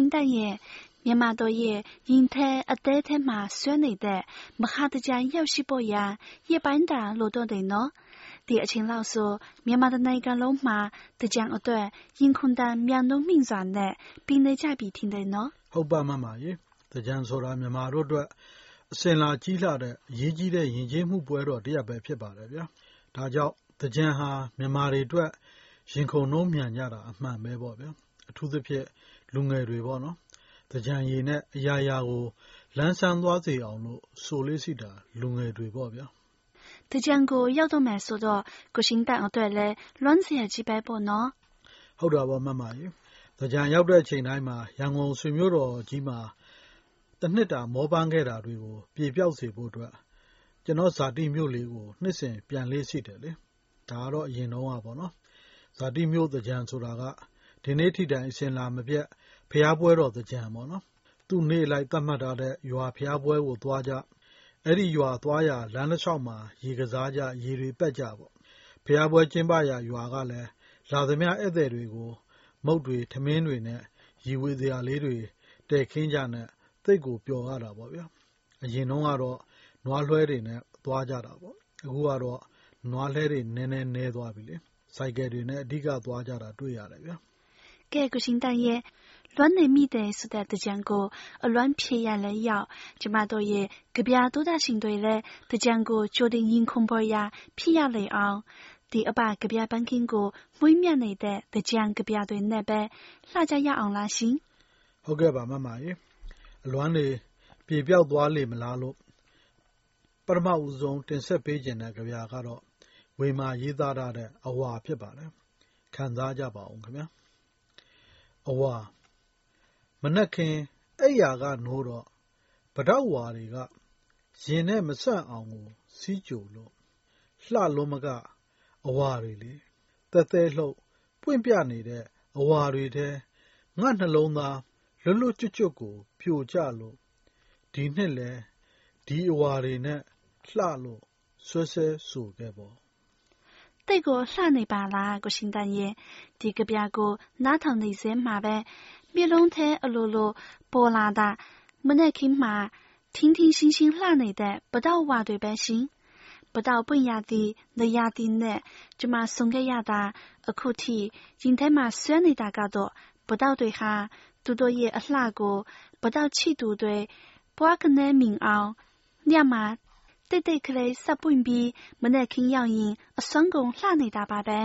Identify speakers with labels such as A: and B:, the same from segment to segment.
A: ကုရှင်တရဲ့မြန်မာတော်ရဲ့ရင်ထဲအသေးထဲမှာဆွဲနေတဲ့မဟာတကြံရောက်ရှိဖို့ရန်ရပိုင်းတာလိုတော့တယ်နော်ဒီအချင်းလောက်ဆိုမြန်မာတနိုင်ငံလုံးမှာတကြံအတွက်ရင်ခွန်တန်မြန်နှုံးမြင့်စွာနဲ့ပြီးနေကြပြီထင်တယ်နော်
B: ဟုတ်ပါမှမှာရေတကြံဆိုတာမြန်မာတို့အတွက်အစင်လာကြီးလှတဲ့အရေးကြီးတဲ့ယဉ်ကျေးမှုပွဲတော်တစ် ရပ်ပဲဖြစ်ပါတယ်ဗျာဒါကြောင့်သင်္ကြန်ဟာမြန်မာတွေအတွက်ရင်ခုန်နှုန်းမြန်ကြတာအမှန်ပဲပေါ့ဗျာ။အထူးသဖြင့်လူငယ်တွေပေါ့နော်။သင်္ကြန်ရေနဲ့အရာရာကိုလန်းဆန်းသွားစေအောင်လို့ဆိုလေ့ရှိတာလူငယ်တွေပေါ့ဗျာ။
A: သင်္ကြန်ကိုရောက်တော့မယ်ဆိုတော့ကိုရှင်တန်အတွက်လည်းလွမ်းစရာကြီးပဲပေါ့နော်။
B: ဟုတ်တာပေါ့မမရေ။သင်္ကြန်ရောက်တဲ့အချိန်တိုင်းမှာရန်ကုန်ဆွေမျိုးတော်ကြီးမှာတနှစ်တာမောပန်းခဲ့တာတွေကိုပြေပျောက်စေဖို့အတွက်ကျနော့်ဇာတိမြို့လေးကိုနှစ်စဉ်ပြန်လေ့ရှိတယ်လေ။ဒါကတော့အရင်တုန်းကပေါ့နော်။ဇာတိမြို့သင်္ကြန်ဆိုတာကဒီနေ့ထိတိုင်အစဉ်အလာမပြတ် ဘုရားပွဲတော်သင်္ကြန်ပေါ့နော်။သူ့နေ့အလိုက်သတ်မှတ်ထားတဲ့ရွာဘုရားပွဲကိုသွားကြ။အဲဒီရွာသွားရာလမ်းတလျှောက်မှာရေကစားကြ၊ရေတွေပက်ကြပေါ့။ဘုရားပွဲကျင်းပရာရွာကလည်းလာသမျှဧည့်သည်တွေကို မုန့်တွေ၊ထမင်းတွေနဲ့ရေဝေစရာလေးတွေတည်ခင်းကြနဲ့သိပ်ကိုပျော်ရတာပေါ့ဗျာ။အရင်တုန်းကတော့နွားလွှဲတွေနဲ့သွားကြတာပေါ့။အခုကတော့နွားလှည်းတွေနည်းနည်းနည်းသွားပြီလေ။ဆိုင်ကယ်တွေနဲ့အဓိကသွားကြတာတွေ့ရတယ်ဗျာ။
A: ကဲကိုရှင်တန်ရဲ့ လွမ်းနေမိတယ်ဆိုတဲ့တကြံကိုအလွမ်းဖြစ်ရလဲရောက်ကျမတို့ရဲ့ကြပြ多大型တွေလဲတကြံကိုကြိုတင်ရင်ခုန်ပေါ်ရဖြစ်ရလေအောင်ဒီအပကြပြပန်းခင်းကိုမွေးမြတ်နေတဲ့တကြံကြပြတွေနဲ့ပဲလှကြရအောင်လားရှင်
B: ဟုတ်ကဲ့ပါမမရေအလွမ်းနေပြေပြောက်သွားလေမလားလို့ပထမဦးဆုံးတင်ဆက်ပေးခြင်းတဲ့ကြပြကတော့ဝေမာရေးသားထားတဲ့အဝါဖြစ်ပါတယ်ခံစားကြပါအောင်ခင်ဗျာအဝါ မနက်ခင်း အိပ်ယာကနိုးတော့ ပိတောက်ဝါတွေက ရင်နဲ့မဆန့်အောင်ကိုစီးကြိုလို့ လှလွန်းမက အဝါတွေလေ။သဲသဲလှုပ် ပွင့်ပြနေတဲ့ အဝါတွေထဲ ငါ့နှလုံးသား လွတ်လွတ်ကျွတ်ကျွတ်ကို ပြိုကျလို့ ဒီနှစ်လည်း ဒီအဝါတွေနဲ့လှလို့ ဆွဲဆဲဆိုခဲ့ပေါ့။
A: သိပ်ကိုလှနေပါလားကိုရှင်တန်ရေ။ဒီကဗျာကို နားထောင်နေစဉ်မှာပဲ မျက်လုံးထဲအလိုလိုပေါ်လာတာမနဲ့ခင်မှာထင်းထင်းရှင်းရှင်းလှနေတဲ့ပတောက်ဝါတွေပဲရှင်ပတောက်ပွင့်ရသည်နေရသည်နဲ့ကျမဆုံးခဲ့ရတာအခုထိရင်ထဲမှာဆွဲနေတာကတော့ပတောက်တွေဟာသူတို့ရဲ့အလှကိုပတောက်ချီတူတွေပွားကနေမင်အောင်ညမှာတိတ်တိတ်ကလေးစပွင့်ပြီးမနဲ့ခင်ရောက်ရင်အစွမ်းကုန်လှနေတာပါပဲ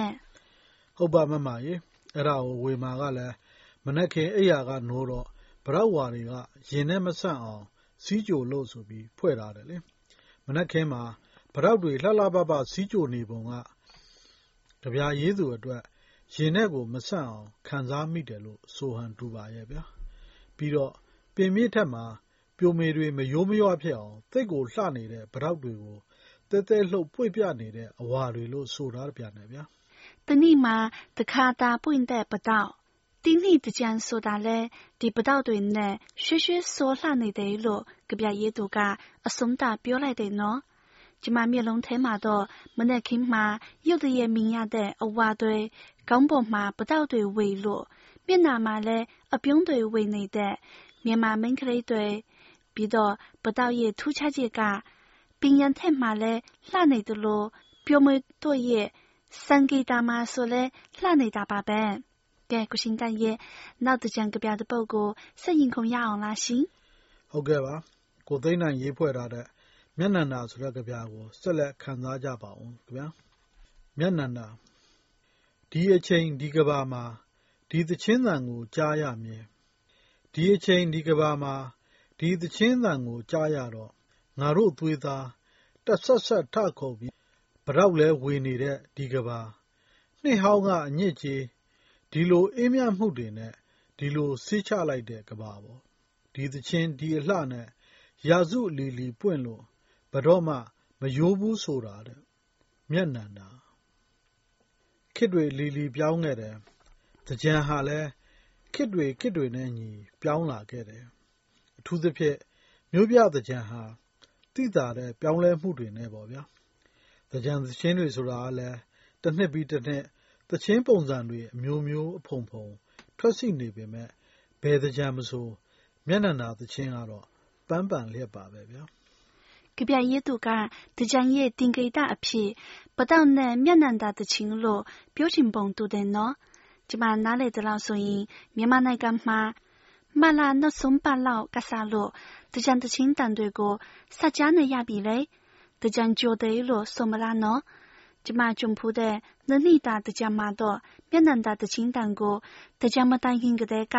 B: ဟုတ်ပါမမရေအဲ့ဒါကိုဝေမာကလည်း မနက်ခင်း အိပ်ယာကနိုးတော့ပိတောက်ဝါတွေက ရင်နဲ့မဆန့်အောင်စီးကြိုလုပ်ဆိုပြီး ဖွဲ့ထားတယ်လေ။မနက်ခင်းမှာပိတောက်တွေ လှလှပပစီးကြိုနေပုံက ကဗျာရေးသူအတွက် ရင်နဲ့ကိုမဆန့်အောင် ခံစားမိတယ်လို့ ဆိုဟန်တူပါရဲ့ဗျာ။ပြီးတော့ ပင်မြင့်ထက်မှာ ပျိုမေတွေ မရိုးမရွဖြစ်အောင် သိပ်ကိုလှနေတဲ့ပိတောက်တွေကို သဲသဲလှုပ် ပွင့်ပြနေတဲ့ အဝါတွေလို့ ဆိုထားပြန်တယ်ဗျာ။
A: တနေ့မှာ တခါသာပွင့်တဲ့ပိတောက် တင်းနှိတကြံဆိုတာလဲဒီပတောက်တွေနဲ့ရွှေရွှေစောလှနေတယ်လို့ကြပြရေးသူကအဆုံးတာပြောလိုက်တယ်နော်ကျမမျက်လုံးထဲမှာတော့မနက်ခင်းမှာရုတ်တရက်မြင်ရတဲ့အဝါတွေခေါင်းပေါ်မှာပတောက်တွေဝေလို့မျက်နှာမှာလည်းအပြုံးတွေဝေနေတဲ့မြန်မာမိန်းကလေးတွေပြီးတော့ပတောက်ရဲ့ထူးခြားချက်ကပင်ရန်ထက်မှာလည်းလှနေတယ်လို့ပြောမတို့ရဲ့စံဂီတာမှာဆိုလဲလှနေတာပါပဲ။ ကဲကိုရှင်တန်ရဲ့နောက်တစ်ကြံကြပြတဲ့ပုတ်ကိုစိတ်ရင်ခုန်ရအောင်လားရှင်
B: ဟုတ်ကဲ့ပါကိုသိန်းနိုင်ရေးဖွဲ့ထားတဲ့မျက်နှာနာဆိုတဲ့ကြပြကိုဆက်လက်ခံစားကြပါအောင်ခင်ဗျာမျက်နှာနာဒီအချိန်ဒီကဘာမှာဒီသချင်းသံကိုကြားရမြင်ဒီအချိန်ဒီကဘာမှာဒီသချင်းသံကိုကြားရတော့ငါတို့သွေးသားတက်ဆက်ဆက်ထခုန်ပြီးဗရောက်လဲဝေနေတဲ့ဒီကဘာနှစ်ဟောင်းကအညစ်ကြေး ဒီလို အေးမြမှုတွေနဲ့ ဒီလို ဆေးချလိုက်တဲ့ကဘာပေါ့ဒီသချင်း ဒီအလှနဲ့ ရာစုလီလီပွင့်လို့ဘတော့မှမယိုးဘူးဆိုတာတဲ့ မျက်နှာနာခစ်တွေလီလီ ပြောင်းခဲ့တယ်တကြံဟာလဲခစ်တွေခစ်တွေနဲ့ညီ ပြောင်းလာခဲ့တယ် အထူးသဖြင့်မျိုးပြတကြံဟာတိတာတဲ့ ပြောင်းလဲမှုတွေနဲ့ပေါ့ဗျာတကြံသချင်းတွေဆိုတာကလည်းတစ်နှစ်ပြီးတစ်နှစ် သီချင်းပုံစံတွေ အမျိုးမျိုးအဖုံဖုံ ထွက်ရှိနေပေမယ့်ဘဘယ်သကြံမဆို မျက်နှာနာသချင်းကတော့ ပန်းပန်လျက်ပါပဲဗျာ
A: ကပြရေးသူကတကြံရဲ့တင်ကေတာအဖြစ် ပတောက်နဲ့ မျက်နှာတာသချင်းလို့ ပြောချင်ပုံတူတယ်နော် ကျမ နားလေတလောက်ဆိုရင် မြန်မာနိုင်ငံမှာမလာနောက်ဆုံးပတ်လောက်ကစားလို့တကြံတချင်းတန်တွေကိုစကြနဲ့ရပြီလေတကြံကြိုတယ်လို့ ဆိုမလားနော် ကျမကြုံဖူးတဲ့နနိတာတကြံမှာတော့မျက်နှာတာတချင်းတန်ကိုတကြံမတိုင်ခင်ကတည်းက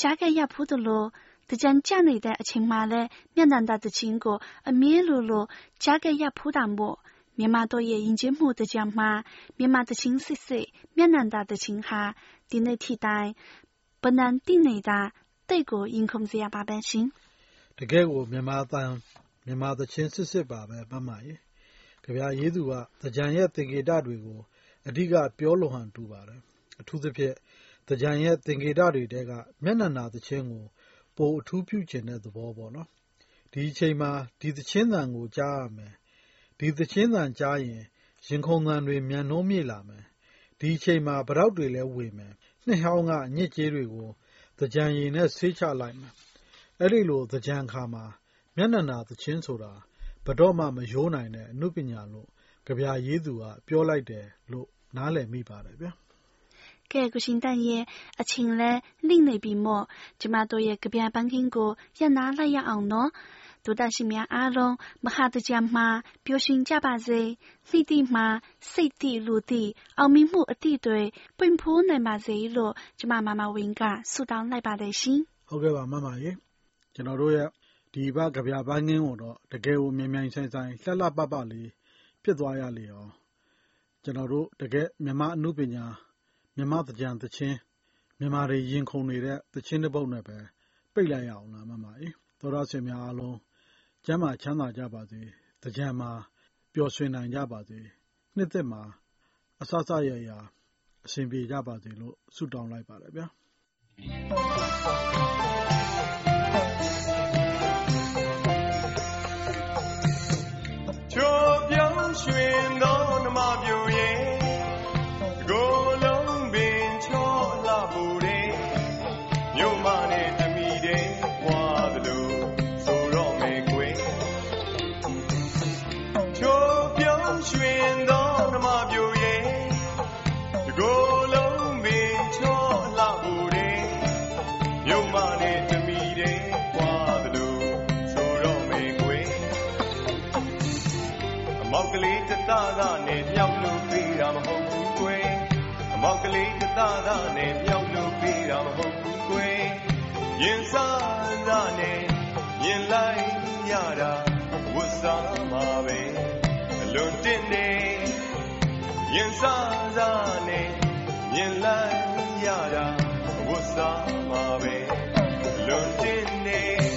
A: ကြားခဲ့ရဖူးတယ်လို့တကြံကြနေတဲ့အချိန်မှာလဲမျက်နှာတာတချင်းကိုအမြဲလိုလိုကြားခဲ့ရဖူးတာမို့မြန်မာတို့ရဲ့ယဉ်ကျေးမှုတကြံမှာမြန်မာတချင်းစစ်စစ်မျက်နှာတာတချင်းဟာဒီနေ့ထိတိုင်ပနန်တိနေတာတိတ်ကိုရင် ခုန်စရာပါပဲရှင်
B: တကယ်ကိုမြန်မာတန်မြန်မာတချင်းစစ်စစ်ပါပဲမမကြီးကြပြရေးသူကတကြံရဲ့သင်္ကေတတွေကို အဓိက ပြောလိုဟန်တူပါတယ် အထူးသဖြင့်တကြံရဲ့ သင်္ကေတတွေတဲက မျက်နှာနာသချင်းကို ပိုအထူးပြုကျင်တဲ့သဘောပေါ့နော်ဒီအချိန်မှာ ဒီသချင်းသံကို ကြားရမယ် ဒီသချင်းသံကြားရင် ရင်ခုန်သံတွေ မြန်နှုံးမြည်လာမယ် ဒီအချိန်မှာဗရောက်တွေလည်း ဝေမယ် နှစ်ဟောင်းက ညစ်ကြေးတွေကိုသကြံရည်နဲ့ ဆေးချလိုက်မယ် အဲ့ဒီလိုသကြံခါမှာ မျက်နှာနာသချင်းဆိုတာ ဘတော့မှ မရိုးနိုင်တဲ့အမှုပညာလို့ကြပြရေးသူက ပြောလိုက်တယ်လို့ နားလည်မိပါတယ်ဗျာ
A: ကဲကုရှင်တန်ရဲ့အချင်းလဲလိမ့်နေပြီမို့ကျမတို့ရဲ့ကြပြပန်းကင်းကိုရနာလိုက်ရအောင်နော်ဒုဒရှင်များအားလုံးမဟာတကြမှာပျော်ရွှင်ကြပါစေစိတ်တိမှာစိတ်တိလူတိအောင်မြင်မှုအတိတွေပွင့်ဖိုးနိုင်ပါစေလို့ကျမမမဝင်းကဆုတောင်းလိုက်ပါတယ် ရှင်
B: ဟုတ်ကဲ့ပါမမရေကျွန်တော်တို့ရဲ့ဒီဘကြပြပန်းကင်းကိုတော့ တကယ်ကို မြန်မြန်ဆိုင်ဆိုင် လှလှပပလေး ဖြစ်သွားရလေအောင် ကျွန်တော်တို့ တကယ်မြန်မာအမှုပညာ မြန်မာသကြံသချင်း မြန်မာတွေ ရင်ခုန်နေတဲ့သချင်းတစ်ပုဒ်နဲ့ပဲ ပိတ်လိုက်ရအောင်လား မမကြီးသောရရှင်များအားလုံး ကျမ်းမာချမ်းသာကြပါစေသကြံမှာ ပျော်ရွှင်နိုင်ကြပါစေ နှစ်သက်မှာအဆဆရရအရှင်ပြေကြပါစေလို့ ဆုတောင်းလိုက်ပါတယ်ဗျာ
C: ရွှင်တော်နှမပြူရင် သားသားနဲ့မြောက်လို့ပေးတာမဟုတ်ဘူးကွယ်ရင်စားသားနဲ့မြင်လိုက်ရတာဝတ်စားမှာပဲအလွန်တင်နေရင်စားသားနဲ့မြင်လိုက်ရတာဝတ်စားမှာပဲအလွန်တင်နေ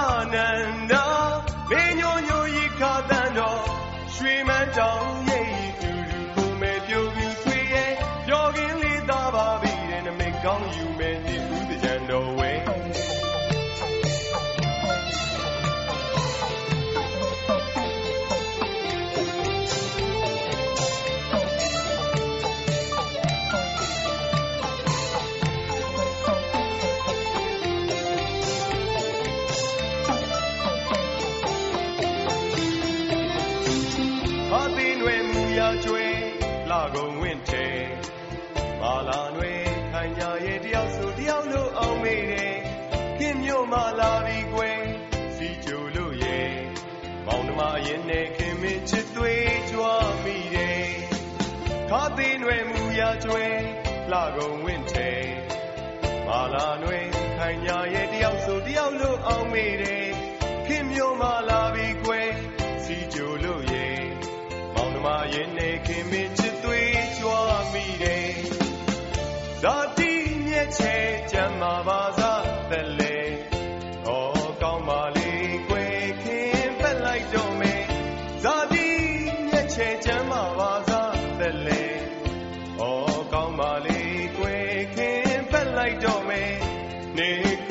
C: ရင် နဲ့ခင်မင်းချစ်သွေးကြွားမိတယ်ခါသေးနွယ်မူရာကျွဲလှကုန်ဝင့်ထဲမာလာနွယ်ခိုင်ညာရဲ့တယောက်ဆိုတယောက်လို့အောင်မိတယ်ခင်မျိုးမလာပြီကွယ်စီကြိုလို့ရဲ့မောင်နှမရင်နဲ့ခင်မင်း တော့မေနေ